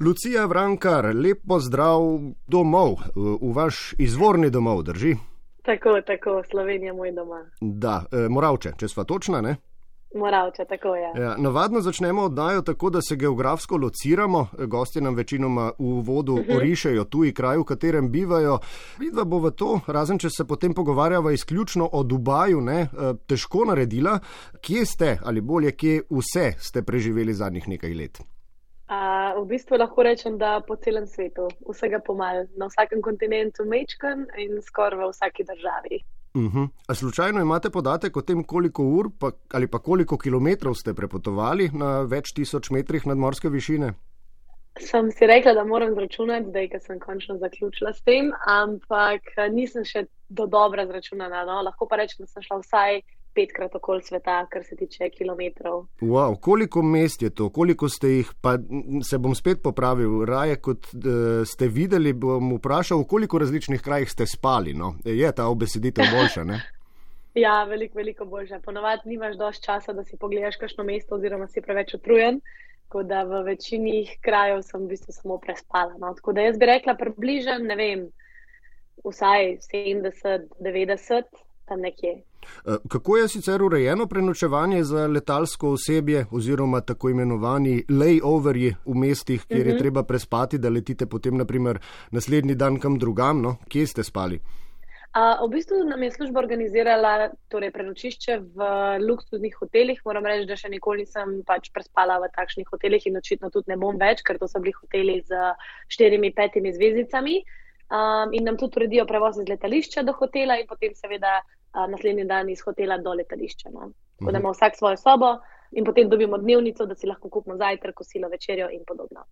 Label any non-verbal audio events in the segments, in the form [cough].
Lucija Vrankar, lepo zdrav domov, v vaš izvorni domov, drži? Tako, tako, Slovenija moj doma. Da, e, Moravče, če sva točna, ne? Moravče, tako je. Ja, navadno začnemo oddajo tako, da se geografsko lociramo. Gosti nam večinoma v vodu uh -huh. orišajo tuji kraj, v katerem bivajo. Vidva bo v to, razen če se potem pogovarjava izključno o Dubaju, ne, e, težko naredila. Kje ste, ali bolje, kje vse ste preživeli zadnjih nekaj let? Uh, v bistvu lahko rečem, da po celem svetu, vsega pomal, na vsakem kontinentu, mečkan in skoraj v vsaki državi. Uh mhm. -huh. A slučajno imate podatek o tem, koliko ur pa, ali pa koliko kilometrov ste prepotovali na več tisoč metrih nadmorske višine? Sem si rekla, da moram zračunati, zdaj, ker sem končno zaključila s tem, ampak nisem še do dobra zračunala. No? Lahko pa rečem, da sem šla vsaj petkrat okoli sveta, kar se tiče kilometrov. Wow, koliko mest je to, koliko ste jih, pa se bom spet popravil, raje kot uh, ste videli, bom vprašal, v koliko različnih krajih ste spali. No? Je ta obeseditev boljša? [laughs] ja, veliko, veliko boljša. Ponovadi nimaš dovolj časa, da si pogledaš kakšno mesto, oziroma si preveč utrujen. Tako da v večini krajev sem v bistvu samo prespala. No? Tako da jaz bi rekla, približno, ne vem, vsaj 70, 90, tam nekje. Eh, kako je sicer urejeno prenočevanje za letalsko osebje oziroma tako imenovani layoverji v mestih, kjer uh -huh. je mhm. treba prespati, da letite potem naprimer naslednji dan kam drugam? No? Kje ste spali? Uh, v bistvu nam je služba organizirala torej, prenočišče v luksuznih hotelih. Moram reči, da še nikoli nisem pač prespala v takšnih hotelih in očitno tudi ne bom več, ker to so bili hoteli z štirimi, petimi zvezdicami. Um, in nam tudi uredijo prevoz iz letališča do hotela in potem seveda naslednji dan iz hotela do letališča. No. Tako da mhm. ima vsak svojo sobo in potem dobimo dnevnico, da si lahko kupimo zajtrk, kosilo, večerjo in podobno.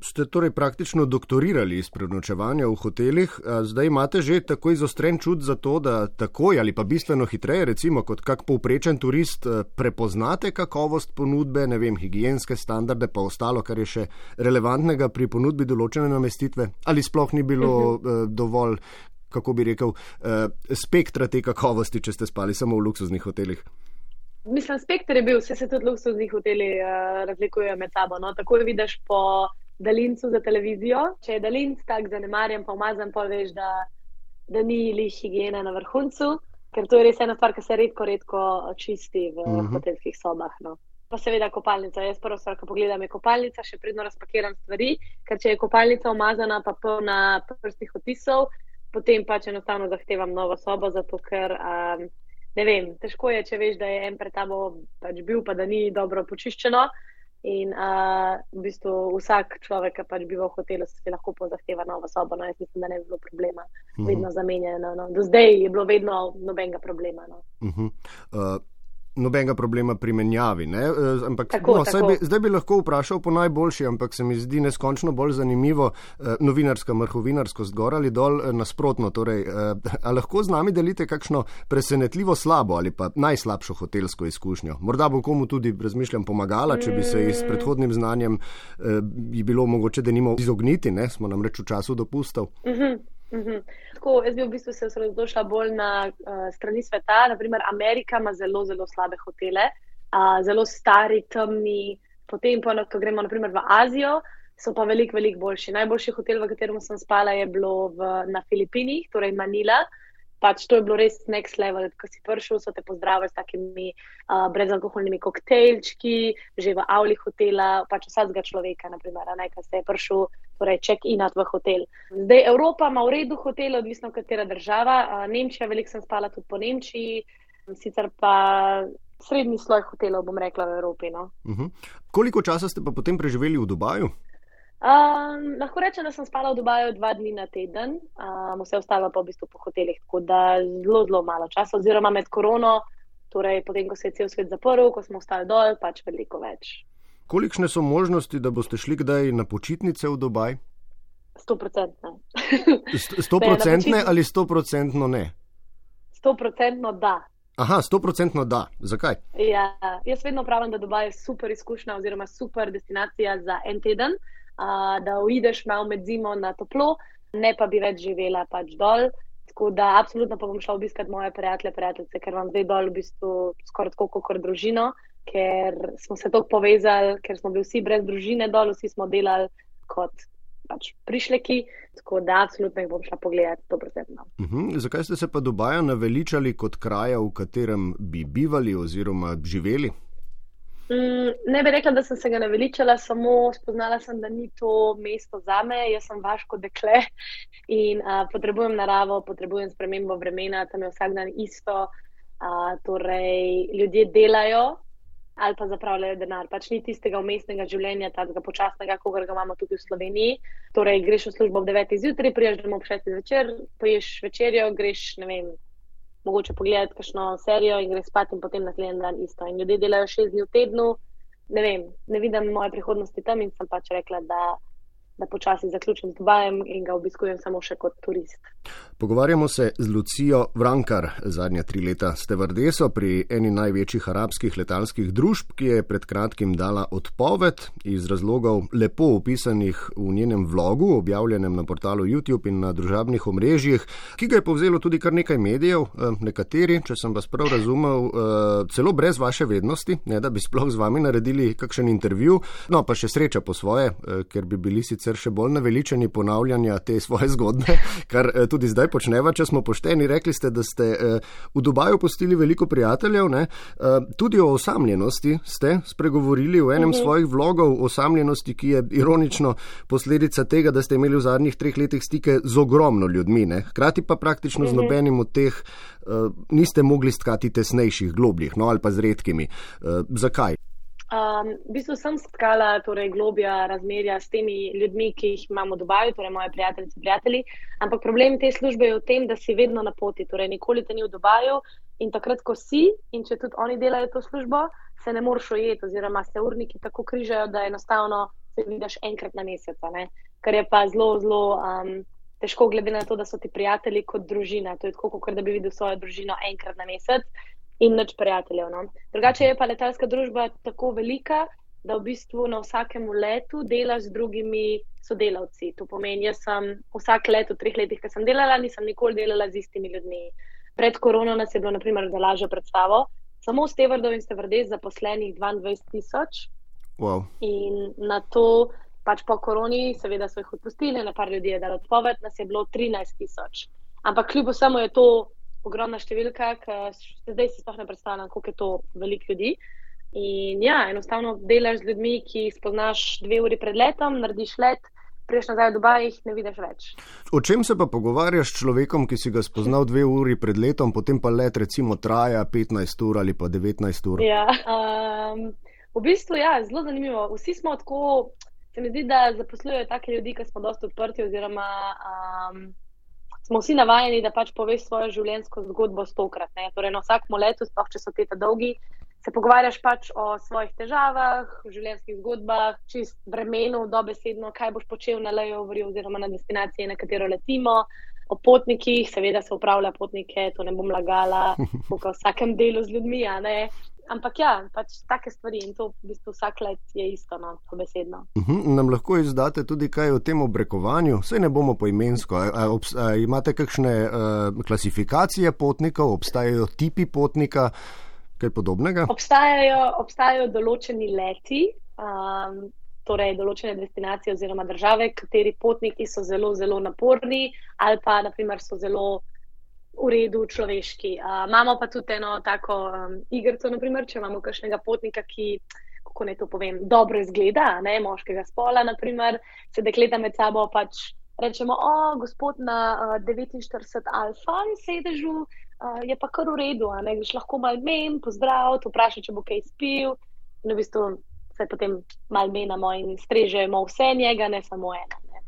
Ste torej praktično doktorirali iz prenočevanja v hotelih, zdaj imate že tako izostren čut za to, da takoj ali pa bistveno hitreje, recimo kot kak povprečen turist, prepoznate kakovost ponudbe, ne vem, higijenske standarde, pa ostalo, kar je še relevantnega pri ponudbi določene namestitve, ali sploh ni bilo uh -huh. dovolj kako bi rekel, uh, spektra te kakovosti, če ste spali samo v luksuznih hotelih? Mislim, spektr je bil, vse se tudi luksuznih hotelih uh, razlikujejo med sabo. No? Tako vidiš po daljincu za televizijo. Če je daljinc tak zanemarjen, pa umazan, pa veš, da, da ni li higiena na vrhuncu, ker to je res ena stvar, ki se redko, redko čisti v uh mhm. -huh. hotelskih sobah. No? Pa seveda kopalnica. Jaz prvo stvar, ko pogledam, je kopalnica, še pridno razpakiram stvari, ker če je kopalnica umazana, pa polna prstnih otisov, potem pač enostavno zahtevam novo sobo, zato ker um, ne vem, težko je, če veš, da je en pred tabo pač bil, pa da ni dobro počiščeno. In uh, v bistvu vsak človek, ki pač biva v hotelu, si lahko zahteva novo sobo. No, jaz mislim, da ne bi bilo problema, uh mhm. -huh. vedno zamenjeno. No. Do zdaj je bilo vedno nobenega problema. No. Uh -huh. uh nobenega problema pri menjavi. E, ampak, tako, no, tako. Bi, zdaj bi lahko vprašal po najboljši, ampak se mi zdi neskončno bolj zanimivo, e, novinarsko, mrhovinarsko, zgor ali dol e, nasprotno. Torej, a lahko z nami delite kakšno presenetljivo slabo ali pa najslabšo hotelsko izkušnjo? Morda bo komu tudi, razmišljam, pomagala, če bi se s mm. predhodnim znanjem bi bilo mogoče, da nimo izogniti, ne? smo nam reč v času dopustov. Uh mhm. -huh. Mhm. Tako, jaz bi v bistvu se osredotočila bolj na uh, strani sveta. Naprimer, Amerika ima zelo, zelo slabe hotele, uh, zelo stari, temni. Potem, pa, ko gremo naprimer, v Azijo, so pa veliko, veliko boljši. Najboljši hotel, v katerem sem spala, je bilo v, na Filipinih, torej Manila. Pač to je bilo res next level, ko si prišel, so te pozdravili s takimi uh, brezalkoholnimi koktejlčki, že v avli hotela, pač vsakega človeka, naprimer, nekaj se je prišel torej check-inat v hotel. Zdaj Evropa ima v redu hotel, odvisno katera država. Nemčija, veliko sem spala tudi po Nemčiji, sicer pa srednji sloj hotelov, bom rekla, v Evropi. No. Uh mhm. -huh. Koliko časa ste pa potem preživeli v Dubaju? Um, lahko rečem, da sem spala v Dubaju dva dni na teden, um, vse ostalo pa v bistvu po hotelih, tako da zelo, zelo malo časa, oziroma med korono, torej potem, ko se je cel svet zaprl, ko smo ostali dol, pač veliko več. Kolikšne so možnosti, da boste šli kdaj na počitnice v Dubaj? Stoprocentne. Stoprocentne ali stoprocentno ne? Stoprocentno da. Aha, stoprocentno da. Zakaj? Ja, jaz vedno pravim, da Dubaj je super izkušnja oziroma super destinacija za en teden, uh, da uideš malo med zimo na toplo, ne pa bi več živela pač dol. Tako da, absolutno pa bom šla obiskati moje prijatelje, prijateljice, ker vam zdaj dol v bistvu skoraj tako kot družino ker smo se tako povezali, ker smo bili vsi brez družine dol, vsi smo delali kot pač prišleki, tako da absolutno jih bom šla pogledat, to predvsem. Uh -huh. Zakaj ste se pa Dubaja naveličali kot kraja, v katerem bi bivali oziroma živeli? Mm, ne bi rekla, da sem se ga naveličala, samo spoznala sem, da ni to mesto za me. Jaz sem vaško dekle in uh, potrebujem naravo, potrebujem spremembo vremena, tam je vsak dan isto. Uh, torej, ljudje delajo, ali pa zapravljajo denar. Pač ni tistega umestnega življenja, tega počasnega, kot ga imamo tudi v Sloveniji. Torej, greš v službo ob 9. zjutraj, priješ domov ob 6. zvečer, poješ večerjo, greš, ne vem, mogoče pogledati kakšno serijo in greš spat in potem naslednji dan isto. In ljudje delajo 6 dni v tednu, ne vem, ne vidim moje prihodnosti tam in sem pač rekla, da da počasi zaključim Dubajem in ga obiskujem samo še kot turist. Pogovarjamo se z Lucijo Vrankar, zadnja tri leta ste vrdeso pri eni največjih arabskih letalskih družb, ki je pred kratkim dala odpoved iz razlogov lepo opisanih v njenem vlogu, objavljenem na portalu YouTube in na družabnih omrežjih, ki ga je povzelo tudi kar nekaj medijev, eh, nekateri, če sem vas prav razumel, eh, celo brez vaše vednosti, ne da bi sploh z vami naredili kakšen intervju, no pa še sreča po svoje, eh, ker bi bili sicer sicer še bolj naveličeni ponavljanja te svoje zgodbe, kar eh, tudi zdaj počneva, če smo pošteni. Rekli ste, da ste eh, v Dubaju postili veliko prijateljev, ne? Eh, tudi o osamljenosti ste spregovorili v enem uh mhm. -huh. svojih vlogov, osamljenosti, ki je ironično posledica tega, da ste imeli v zadnjih treh letih stike z ogromno ljudmi, ne? hkrati pa praktično uh -huh. z mhm. nobenim od teh niste mogli stkati tesnejših, globljih, no ali pa z redkimi. Zakaj? Um, v bistvu sem stkala torej, globja razmerja s temi ljudmi, ki jih imamo v Dubaju, torej moje prijateljice in prijatelji. Ampak problem te službe je v tem, da si vedno na poti, torej nikoli te ni v Dubaju in takrat, ko si in če tudi oni delajo to službo, se ne moreš ujeti, oziroma se urniki tako križajo, da enostavno se vidiš enkrat na mesec, kar je pa zelo, zelo um, težko, glede na to, da so ti prijatelji kot družina. To je tako, kot da bi videl svojo družino enkrat na mesec in nič prijateljev. No. Drugače je pa letalska družba tako velika, da v bistvu na vsakem letu delaš z drugimi sodelavci. To pomeni, jaz sem vsak let, v treh letih, ki sem delala, nisem nikoli delala z istimi ljudmi. Pred korono nas je bilo, naprimer, da lažje predstavo. Samo s Tevrdom in Stevrdem zaposlenih 22 tisoč. Wow. In na to, pač po koroni, seveda so jih odpustili, na par ljudi je dalo odpoved, nas je bilo 13 tisoč. Ampak kljub vsemu je to ogromna številka, ki zdaj si sploh ne predstavljam, koliko je to veliko ljudi. In ja, enostavno delaš z ljudmi, ki spoznaš dve uri pred letom, narediš let, priješ nazaj v Dubaj, jih ne vidiš več. O čem se pa pogovarjaš s človekom, ki si ga spoznal dve uri pred letom, potem pa let recimo traja 15 ur ali pa 19 ur? Ja, um, v bistvu je ja, zelo zanimivo. Vsi smo tako, se mi zdi, da zaposlujejo take ljudi, ki smo dosta odprti oziroma. Um, smo vsi navajeni, da pač poveš svojo življenjsko zgodbo stokrat. Ne? Torej, na vsakem letu, sploh če so te dolgi, se pogovarjaš pač o svojih težavah, življenjskih zgodbah, čist vremenu, dobesedno, kaj boš počel na Lejovri oziroma na destinaciji, na katero letimo. O potnikih, seveda se upravlja potnike, to ne bom lagala, [laughs] v vsakem delu z ljudmi, Ampak ja, pač take stvari in to v bistvu vsak let je isto, no, besedno. Uh mhm, -huh, nam lahko izdate tudi kaj o tem obrekovanju, vse ne bomo poimensko. A, a, a, imate kakšne uh, klasifikacije potnikov, obstajajo tipi potnika, kaj podobnega? Obstajajo, obstajajo določeni leti. Um, Torej, določene destinacije oziroma države, kateri potniki so zelo, zelo naporni, ali pa naprimer, so zelo v redu, človeški. Uh, imamo pa tudi eno tako um, igrico, naprimer, če imamo kakšnega potnika, ki, kako naj to povem, dobro izgleda, ne moškega spola, naprimer, se dekleta med sabo pač rečemo, o, gospod na uh, 49 alfa sedežu. Uh, je pa kar v redu, ne greš lahko malo men, pozdrav, vprašaj, če bo kaj spil. In v bistvu se potem malo menamo in strežemo vse njega, ne samo ena. Ne.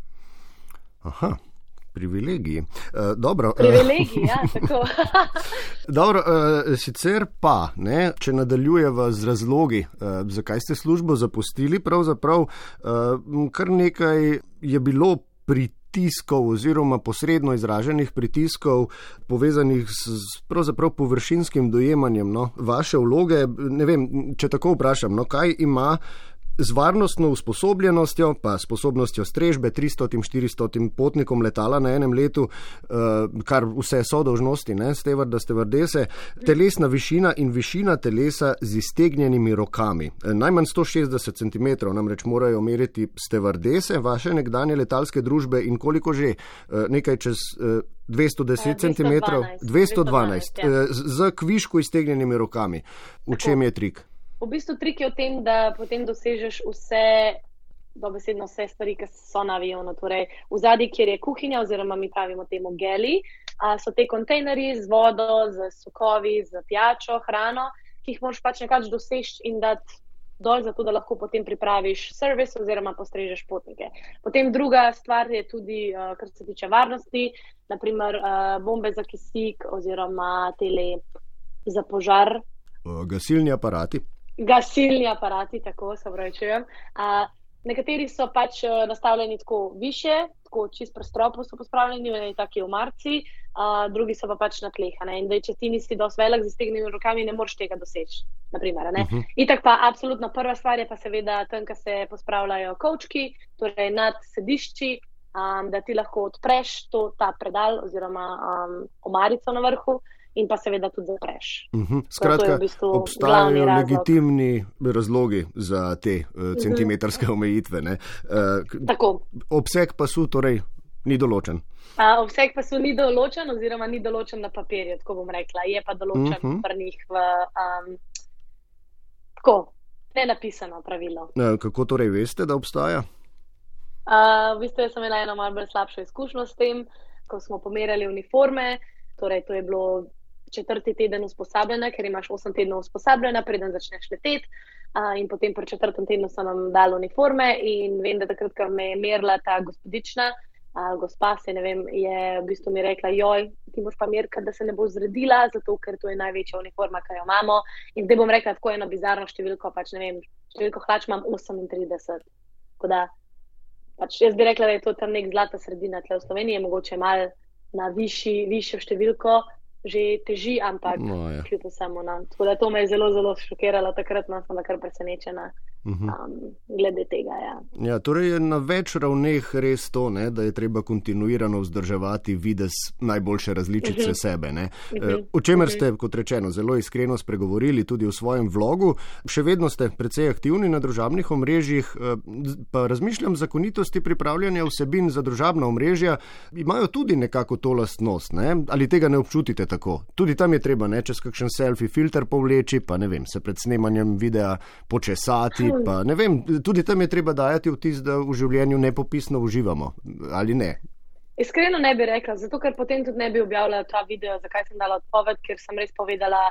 Aha, privilegiji. Uh, dobro, privilegiji, ja, [laughs] tako. [laughs] dobro, uh, sicer pa, ne, če nadaljujeva z razlogi, uh, zakaj ste službo zapustili, pravzaprav uh, kar nekaj je bilo pritiskov oziroma posredno izraženih pritiskov povezanih s pravzaprav površinskim dojemanjem no, vaše vloge. Ne vem, če tako vprašam, no, kaj ima z varnostno usposobljenostjo, pa sposobnostjo strežbe 300-400 potnikom letala na enem letu, uh, kar vse so dožnosti, ne, stevar, da ste vrdese, telesna višina in višina telesa z iztegnjenimi rokami. Uh, najmanj 160 cm namreč morajo meriti stevardese, vaše nekdanje letalske družbe in koliko že, uh, nekaj čez. Uh, 210 cm, 212, 212 ja. z kviško iztegnjenimi rokami. V čem je trik? V bistvu trik je v tem, da potem dosežeš vse, dobesedno vse stvari, ki so na avionu. Torej, v zadnji, kjer je kuhinja, oziroma mi pravimo temu geli, so te kontejnerji z vodo, z sokovi, z pijačo, hrano, ki jih moraš pač nekako doseči in dati dol, zato da lahko potem pripraviš servis oziroma postrežeš potnike. Potem druga stvar je tudi, uh, kar se tiče varnosti, naprimer uh, bombe za kisik oziroma tele za požar. Gasilni aparati. Gasilni aparati, tako se pravi, čujem. Uh, nekateri so pač nastavljeni tako više, tako čist prostropo so pospravljeni, ne taki v marci, uh, drugi so pa pač na tleh. In da če ti nisi dosti velik z iztegnjenimi rokami, ne moreš tega doseči. Naprimer, uh mhm. -huh. Itak pa absolutno prva stvar je pa seveda tam, kjer se pospravljajo kočki, torej nad sedišči, um, da ti lahko odpreš to, ta predal oziroma um, omarico na vrhu. In pa seveda tudi zapreš. Uh mhm. -huh. Skratka, v bistvu obstajajo legitimni razlogi za te uh, centimetrske uh -huh. omejitve. Uh, obseg pa so torej ni določen. Uh, obseg pa so ni določen, oziroma ni določen na papirju, tako bom rekla. Je pa določen uh -huh. v njih v. Um, tako, ne napisano pravilo. Uh, kako torej veste, da obstaja? Uh, v bistvu sem imela eno malce slabšo izkušnjo s tem, ko smo pomerjali uniforme. Torej, to je bilo četrti teden usposabljanja, ker imaš osem tednov usposabljanja, preden začneš leteti. Uh, in potem pri četrtem tednu so nam dali uniforme, in vem, da takrat, ko me je merila ta gospodična, gospa se ne vem, je v bistvu mi rekla, joj, ti moš pa merka, da se ne bo zredila, zato ker to je največja uniforma, ki jo imamo. In zdaj bom rekla tako eno bizarno številko, pač ne vem, številko hlač imam 38. Tako da, pač jaz bi rekla, da je to tam nek zlata sredina tle v Sloveniji, mogoče mal na višji, višjo številko. Že teži, ampak no, ja. kljub vsemu. No. Tako da to me je zelo, zelo šokiralo, takrat no, sem bila kar presenečena. Mhm. um, glede tega. Ja. Ja, torej je na več ravneh res to, ne, da je treba kontinuirano vzdrževati vides najboljše različice uh mhm. -huh. sebe. Uh mhm. -huh. O čemer ste, kot rečeno, zelo iskreno spregovorili tudi v svojem vlogu. Še vedno ste precej aktivni na družabnih omrežjih, eh, pa razmišljam, zakonitosti pripravljanja vsebin za družabna omrežja imajo tudi nekako to lastnost. Ne? Ali tega ne občutite tako? Tudi tam je treba ne, čez kakšen selfie filter povleči, pa ne vem, se pred snemanjem videa počesati [laughs] pa ne vem, tudi tam je treba dajati vtis, da v življenju nepopisno uživamo ali ne. Iskreno ne bi rekla, zato ker potem tudi ne bi objavila ta video, zakaj sem dala odpoved, ker sem res povedala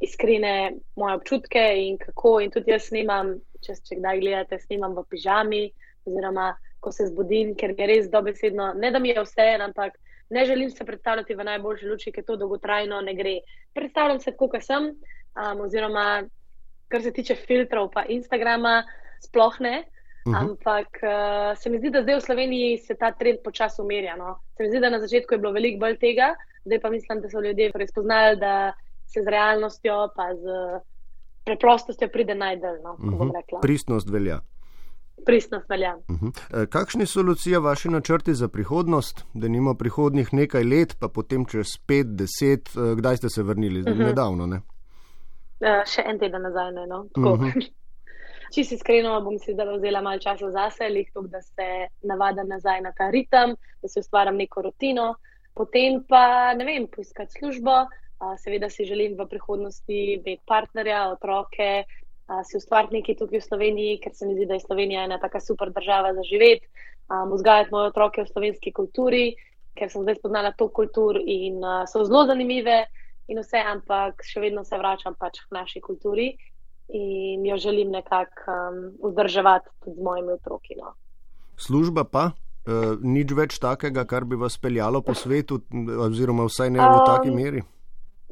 iskrene moje občutke in kako. In tudi jaz snimam, če, če kdaj gledate, snimam v pižami, oziroma ko se zbudim, ker mi je res dobesedno, ne da mi je vse en, ampak ne želim se predstavljati v najboljši luči, ker to dolgotrajno ne gre. Predstavljam se, kako sem, um, oziroma kar se tiče filtrov, pa Instagrama, sploh ne. Uh mhm. -huh. Ampak uh, se mi zdi, da zdaj v Sloveniji se ta trend počasi umirja. No? Se mi zdi, da na začetku je bilo veliko bolj tega, zdaj pa mislim, da so ljudje spoznali, da se z realnostjo, pa z preprostostjo pride najdeljno. Uh mhm. -huh. Pristnost velja. Pristnost velja. Uh mhm. -huh. Kakšni so lucija vaši načrti za prihodnost, da nima prihodnih nekaj let, pa potem čez pet, deset, eh, kdaj ste se vrnili? Uh -huh. Nedavno, ne? Uh, še en teden nazaj, no. Uh mhm. -huh. [laughs] Čisto iskreno bom si zdaj vzela malo časa zase, lihto, da se navadam nazaj na ta ritem, da se ustvarjam neko rutino. Potem pa, ne vem, poiskati službo. Uh, seveda si želim v prihodnosti imeti partnerja, otroke, uh, si ustvariti nekaj tukaj v Sloveniji, ker se mi zdi, da je Slovenija ena taka super država za živeti. Um, vzgajati moje otroke v slovenski kulturi, ker sem zdaj spoznala to kulturo in uh, so zelo zanimive in vse, ampak še vedno se vračam pač k naši kulturi in jo želim nekako um, vzdrževati tudi z mojimi otroki. No. Služba pa? Uh, nič več takega, kar bi vas peljalo po [laughs] svetu, oziroma vsaj ne v um, taki meri?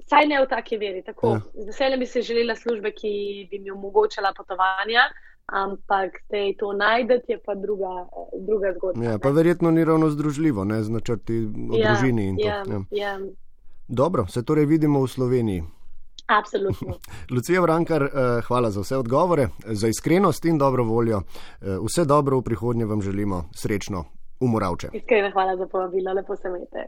Vsaj ne v taki meri. Ja. Z veseljem bi si želela službe, ki bi mi omogočala potovanja, ampak da je to najdete, je pa druga, druga zgodba. Ja, pa verjetno ni ravno združljivo ne, z načrti o ja, družini. Ja, ja. Ja. Dobro, se torej vidimo v Sloveniji. Absolutno. [laughs] Lucija Vrankar, uh, hvala za vse odgovore, za iskrenost in dobro voljo. Uh, vse dobro v prihodnje vam želimo, srečno, umoravče. Iskrena hvala za povabilo, lepo se imejte.